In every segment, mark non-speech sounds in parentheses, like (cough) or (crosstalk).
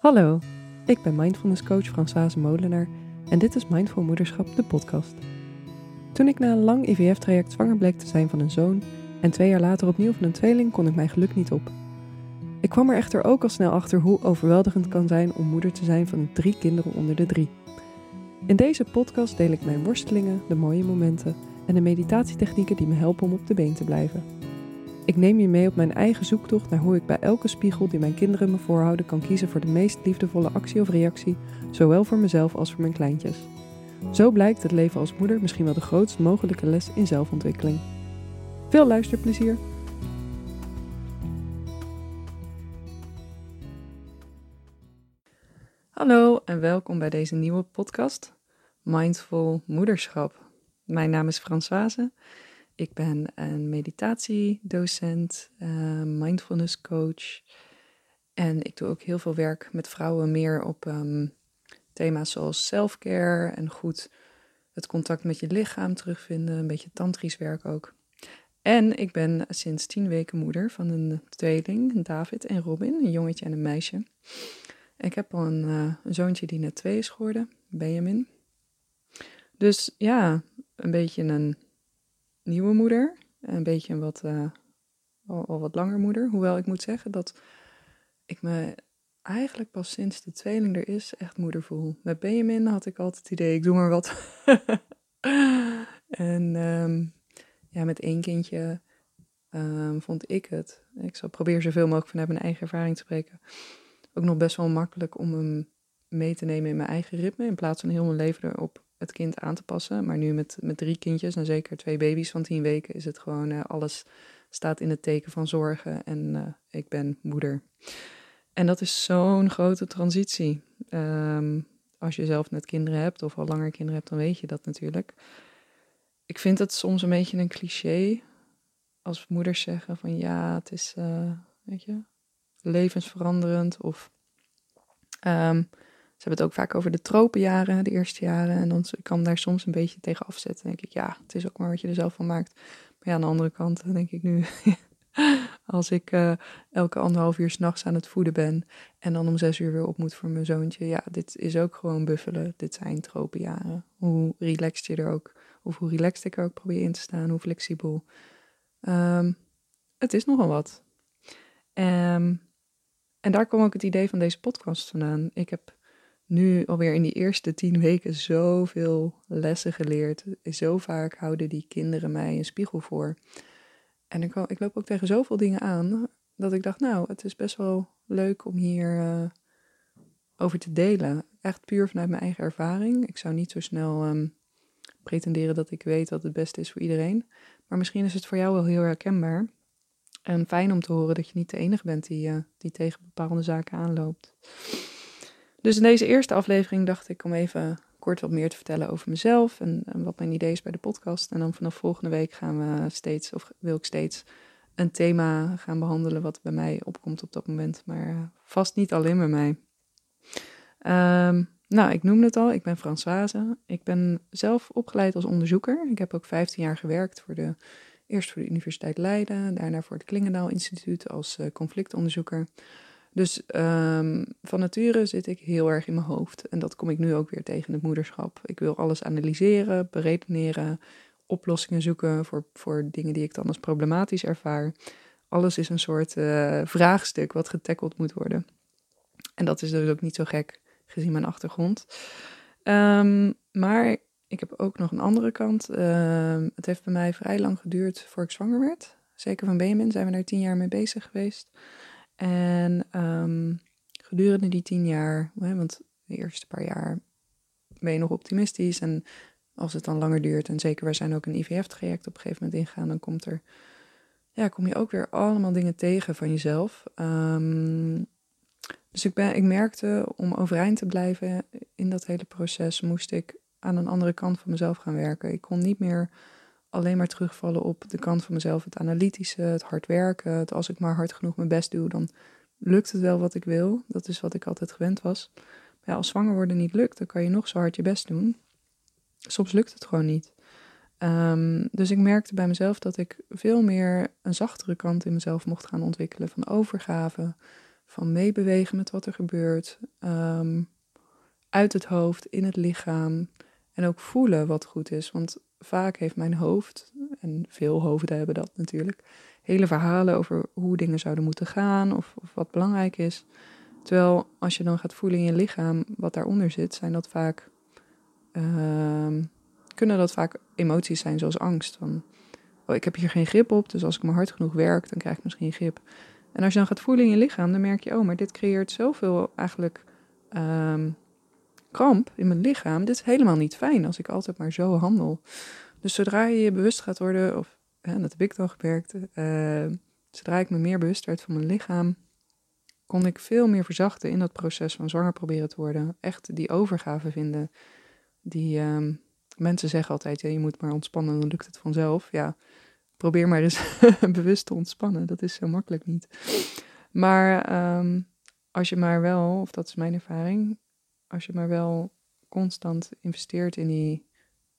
Hallo, ik ben mindfulness coach Françoise Molenaar en dit is Mindful Moederschap, de podcast. Toen ik na een lang IVF-traject zwanger bleek te zijn van een zoon en twee jaar later opnieuw van een tweeling, kon ik mijn geluk niet op. Ik kwam er echter ook al snel achter hoe overweldigend het kan zijn om moeder te zijn van drie kinderen onder de drie. In deze podcast deel ik mijn worstelingen, de mooie momenten en de meditatietechnieken die me helpen om op de been te blijven. Ik neem je mee op mijn eigen zoektocht naar hoe ik bij elke spiegel die mijn kinderen me voorhouden kan kiezen voor de meest liefdevolle actie of reactie, zowel voor mezelf als voor mijn kleintjes. Zo blijkt het leven als moeder misschien wel de grootst mogelijke les in zelfontwikkeling. Veel luisterplezier! Hallo en welkom bij deze nieuwe podcast, Mindful Moederschap. Mijn naam is Françoise ik ben een meditatiedocent, uh, mindfulness coach. En ik doe ook heel veel werk met vrouwen meer op ehm, thema's zoals self-care en goed het contact met je lichaam terugvinden. Een beetje tantrisch werk ook. En ik ben sinds tien weken moeder van een tweeling, David en Robin, een jongetje en een meisje. Ik heb al een, uh, een zoontje die net twee is geworden, Benjamin. Dus ja, een beetje een nieuwe moeder. Een beetje een wat, uh, al, wat langer moeder. Hoewel ik moet zeggen dat ik me eigenlijk pas sinds de tweeling er is echt moeder voel. Met Benjamin had ik altijd het idee, ik doe maar wat. (laughs) en ehm, ja, met één kindje um, vond ik het, ik zal proberen zoveel mogelijk vanuit mijn eigen ervaring te spreken, ook nog best wel makkelijk om hem mee te nemen in mijn eigen ritme. In plaats van heel mijn leven erop het kind aan te passen. Maar nu met, met drie kindjes en zeker twee baby's van tien weken is het gewoon uh, alles staat in het teken van zorgen en uh, ik ben moeder. En dat is zo'n grote transitie. Um, als je zelf net kinderen hebt of al langer kinderen hebt, dan weet je dat natuurlijk. Ik vind het soms een beetje een cliché als moeders zeggen van ja, het is, uh, weet je, levensveranderend of um, ze hebben het ook vaak over de tropenjaren, de eerste jaren. En dan kan ik daar soms een beetje tegen afzetten. Denk ik, ja, het is ook maar wat je er zelf van maakt. Maar ja, aan de andere kant denk ik nu, (laughs) als ik uh, elke anderhalf uur s'nachts aan het voeden ben en dan om zes uur weer op moet voor mijn zoontje. Ja, dit is ook gewoon buffelen. Dit zijn tropenjaren. Hoe relaxed je er ook, of hoe relaxed ik er ook probeer in te staan, hoe flexibel. Um, het is nogal wat. Um, en daar kwam ook het idee van deze podcast vandaan. Ik heb nu alweer in die eerste tien weken zoveel lessen geleerd. Zo vaak houden die kinderen mij een spiegel voor. En ik, ik loop ook tegen zoveel dingen aan dat ik dacht, nou, het is best wel leuk om hier uh, over te delen. Echt puur vanuit mijn eigen ervaring. Ik zou niet zo snel um, pretenderen dat ik weet wat het beste is voor iedereen. Maar misschien is het voor jou wel heel herkenbaar. En fijn om te horen dat je niet de enige bent die, uh, die tegen bepaalde zaken aanloopt. Dus in deze eerste aflevering dacht ik om even kort wat meer te vertellen over mezelf en, wat mijn idee is bij de podcast. En dan vanaf volgende week gaan we steeds, of wil ik steeds, een thema gaan behandelen wat bij mij opkomt op dat moment. Maar vast niet alleen bij mij. Um, nou, ik noemde het al, ik ben Françoise. Ik ben zelf opgeleid als onderzoeker. Ik heb ook 15 jaar gewerkt voor de, eerst voor de Universiteit Leiden, daarna voor het Klingendaal Instituut als uh, conflictonderzoeker. Dus um, van nature zit ik heel erg in mijn hoofd. En dat kom ik nu ook weer tegen het moederschap. Ik wil alles analyseren, beredeneren, oplossingen zoeken voor, voor dingen die ik dan als problematisch ervaar. Alles is een soort uh, vraagstuk wat getackeld moet worden. En dat is dus ook niet zo gek gezien mijn achtergrond. Um, maar ik heb ook nog een andere kant. Uh, het heeft bij mij vrij lang geduurd voor ik zwanger werd. Zeker van Benjamin zijn we daar tien jaar mee bezig geweest. En um, gedurende die tien jaar, want de eerste paar jaar ben je nog optimistisch. En als het dan langer duurt, en zeker wij zijn ook een IVF-traject op een gegeven moment ingaan, dan komt er, ja, kom je ook weer allemaal dingen tegen van jezelf. Um, dus ik, ben, ik merkte, om overeind te blijven in dat hele proces, moest ik aan een andere kant van mezelf gaan werken. Ik kon niet meer alleen maar terugvallen op de kant van mezelf, het analytische, het hard werken. Het als ik maar hard genoeg mijn best doe, dan lukt het wel wat ik wil. Dat is wat ik altijd gewend was. Maar ja, als zwanger worden niet lukt, dan kan je nog zo hard je best doen. Soms lukt het gewoon niet. Um, dus ik merkte bij mezelf dat ik veel meer een zachtere kant in mezelf mocht gaan ontwikkelen. Van overgave, van meebewegen met wat er gebeurt. Ehm, uit het hoofd, in het lichaam. En ook voelen wat goed is. Want vaak heeft mijn hoofd, en veel hoofden hebben dat natuurlijk, hele verhalen over hoe dingen zouden moeten gaan of, of wat belangrijk is. Terwijl als je dan gaat voelen in je lichaam wat daaronder zit, zijn dat vaak, ehm, kunnen dat vaak emoties zijn zoals angst. Van, oh, ik heb hier geen grip op, dus als ik maar hard genoeg werk, dan krijg ik misschien grip. En als je dan gaat voelen in je lichaam, dan merk je, oh, maar dit creëert zoveel eigenlijk um, kramp in mijn lichaam. Dit is helemaal niet fijn als ik altijd maar zo handel. Dus zodra je je bewust gaat worden, of hè, dat heb ik dan gewerkt, uh, zodra ik me meer bewust werd van mijn lichaam, kon ik veel meer verzachten in dat proces van zwanger proberen te worden. Echt die overgave vinden. Die uh, mensen zeggen altijd, ja, je moet maar ontspannen, dan lukt het vanzelf. Ja, probeer maar eens (laughs) bewust te ontspannen. Dat is zo makkelijk niet. Maar um, als je maar wel, of dat is mijn ervaring, als je maar wel constant investeert in, die,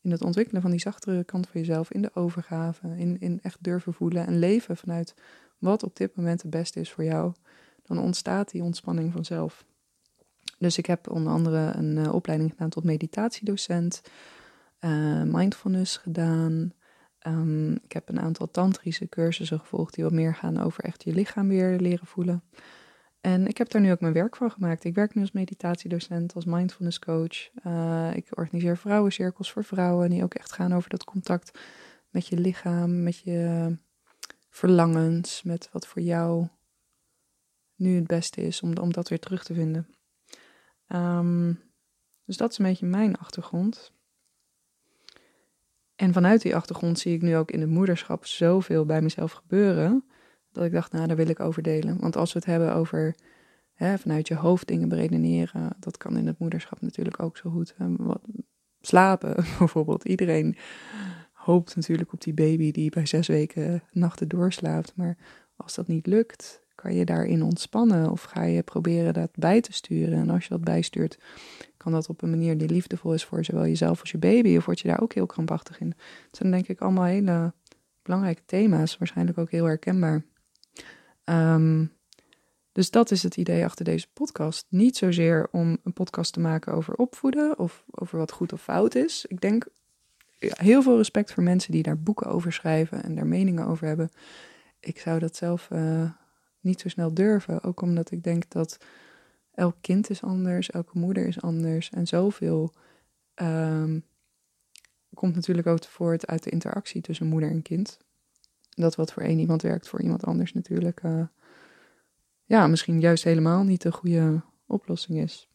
in het ontwikkelen van die zachtere kant van jezelf, in de overgave, in, in echt durven voelen en leven vanuit wat op dit moment het beste is voor jou, dan ontstaat die ontspanning vanzelf. Dus ik heb onder andere een uh, opleiding gedaan tot meditatiedocent, uh, mindfulness gedaan. Um, ik heb een aantal tantrische cursussen gevolgd die wat meer gaan over echt je lichaam weer leren voelen. En ik heb daar nu ook mijn werk van gemaakt. Ik werk nu als meditatiedocent, als mindfulness coach. Uh, ik organiseer vrouwencirkels voor vrouwen die ook echt gaan over dat contact met je lichaam, met je verlangens, met wat voor jou nu het beste is om, om dat weer terug te vinden. Um, dus dat is een beetje mijn achtergrond. En vanuit die achtergrond zie ik nu ook in het moederschap zoveel bij mezelf gebeuren. Dat ik dacht, nou, daar wil ik over delen. Want als we het hebben over hè, vanuit je hoofd dingen beredeneren, dat kan in het moederschap natuurlijk ook zo goed. Wat, slapen (laughs) bijvoorbeeld. Iedereen hoopt natuurlijk op die baby die bij zes weken nachten doorslaapt. Maar als dat niet lukt, kan je daarin ontspannen of ga je proberen dat bij te sturen. En als je dat bijstuurt, kan dat op een manier die liefdevol is voor zowel jezelf als je baby. Of word je daar ook heel krampachtig in. Het zijn denk ik allemaal hele belangrijke thema's, waarschijnlijk ook heel herkenbaar. Um, dus dat is het idee achter deze podcast. Niet zozeer om een podcast te maken over opvoeden of over wat goed of fout is. Ik denk heel veel respect voor mensen die daar boeken over schrijven en daar meningen over hebben. Ik zou dat zelf uh, niet zo snel durven. Ook omdat ik denk dat elk kind is anders, elke moeder is anders. En zoveel um, komt natuurlijk ook voort uit de interactie tussen moeder en kind dat wat voor één iemand werkt, voor iemand anders natuurlijk, uh, ja, misschien juist helemaal niet de goede oplossing is.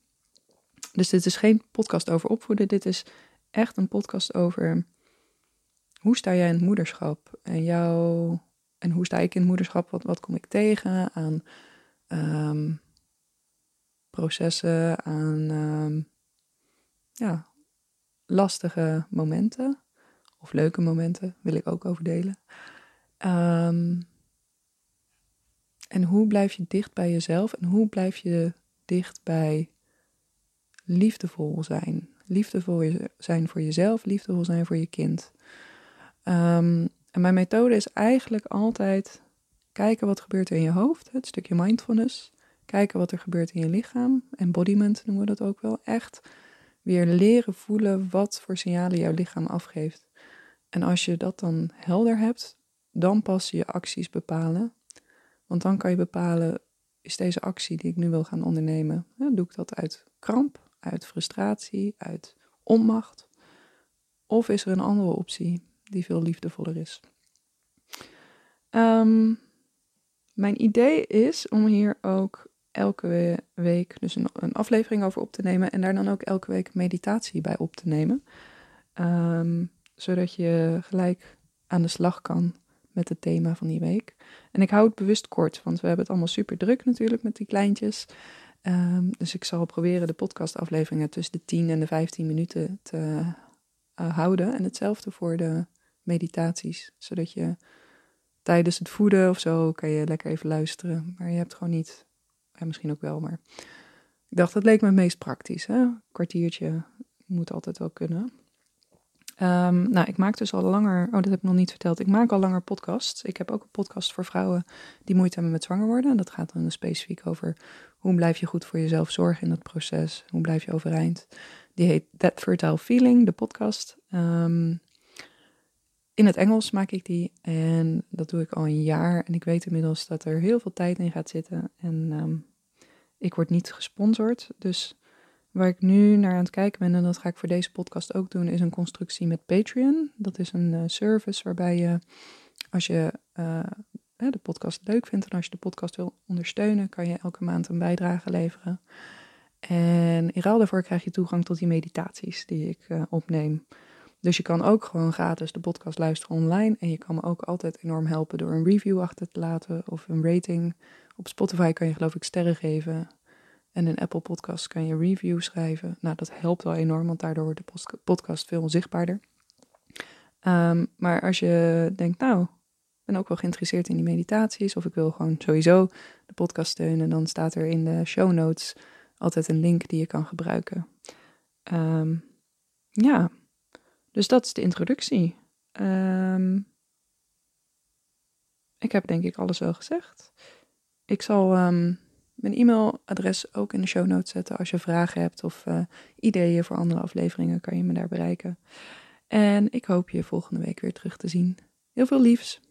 Dus dit is geen podcast over opvoeden, dit is echt een podcast over hoe sta jij in het moederschap en jou, en hoe sta ik in het moederschap, wat, wat kom ik tegen aan um, processen, aan um, ja, lastige momenten of leuke momenten, wil ik ook over delen. Um, en hoe blijf je dicht bij jezelf en hoe blijf je dicht bij liefdevol zijn? Liefdevol zijn voor jezelf, liefdevol zijn voor je kind. Um, en mijn methode is eigenlijk altijd kijken wat gebeurt er in je hoofd, het stukje mindfulness. Kijken wat er gebeurt in je lichaam, embodiment noemen we dat ook wel. Echt weer leren voelen wat voor signalen jouw lichaam afgeeft. En als je dat dan helder hebt, dan pas je acties bepalen. Want dan kan je bepalen, is deze actie die ik nu wil gaan ondernemen, doe ik dat uit kramp, uit frustratie, uit onmacht? Of is er een andere optie die veel liefdevoller is? Ehm, mijn idee is om hier ook elke week dus een, een, aflevering over op te nemen en daar dan ook elke week meditatie bij op te nemen. Um, zodat je gelijk aan de slag kan met het thema van die week. En ik hou het bewust kort, want we hebben het allemaal super druk natuurlijk met die kleintjes. Um, dus ik zal proberen de podcastafleveringen tussen de 10 en de 15 minuten te uh, houden. En hetzelfde voor de meditaties, zodat je tijdens het voeden of zo kan je lekker even luisteren. Maar je hebt gewoon niet, ja, misschien ook wel, maar ik dacht dat leek me het meest praktisch. Hè? Kwartiertje moet altijd wel kunnen. Ehm, nou, ik maak dus al langer, oh dat heb ik nog niet verteld, ik maak al langer podcasts. Ik heb ook een podcast voor vrouwen die moeite hebben met zwanger worden. Dat gaat dan specifiek over hoe blijf je goed voor jezelf zorgen in dat proces, hoe blijf je overeind. Die heet That Fertile Feeling, de podcast. Um, in het Engels maak ik die en dat doe ik al een jaar. En ik weet inmiddels dat er heel veel tijd in gaat zitten. En um, ik word niet gesponsord. Dus waar ik nu naar aan het kijken ben, en dat ga ik voor deze podcast ook doen, is een constructie met Patreon. Dat is een uh, service waarbij je, als je uh, de podcast leuk vindt en als je de podcast wil ondersteunen, kan je elke maand een bijdrage leveren. En in ruil daarvoor krijg je toegang tot die meditaties die ik uh, opneem. Dus je kan ook gewoon gratis de podcast luisteren online. En je kan me ook altijd enorm helpen door een review achter te laten of een rating. Op Spotify kan je geloof ik sterren geven. En in Apple Podcasts kan je review schrijven. Nou, dat helpt wel enorm, want daardoor wordt de podcast veel zichtbaarder. Um, maar als je denkt, nou, ik ben ook wel geïnteresseerd in die meditaties, of ik wil gewoon sowieso de podcast steunen, dan staat er in de show notes altijd een link die je kan gebruiken. Um, ja, dus dat is de introductie. Um, ik heb denk ik alles wel gezegd. Ik zal mijn e-mailadres ook in de show notes zetten. Als je vragen hebt of uh, ideeën voor andere afleveringen, kan je me daar bereiken. En ik hoop je volgende week weer terug te zien. Heel veel liefs.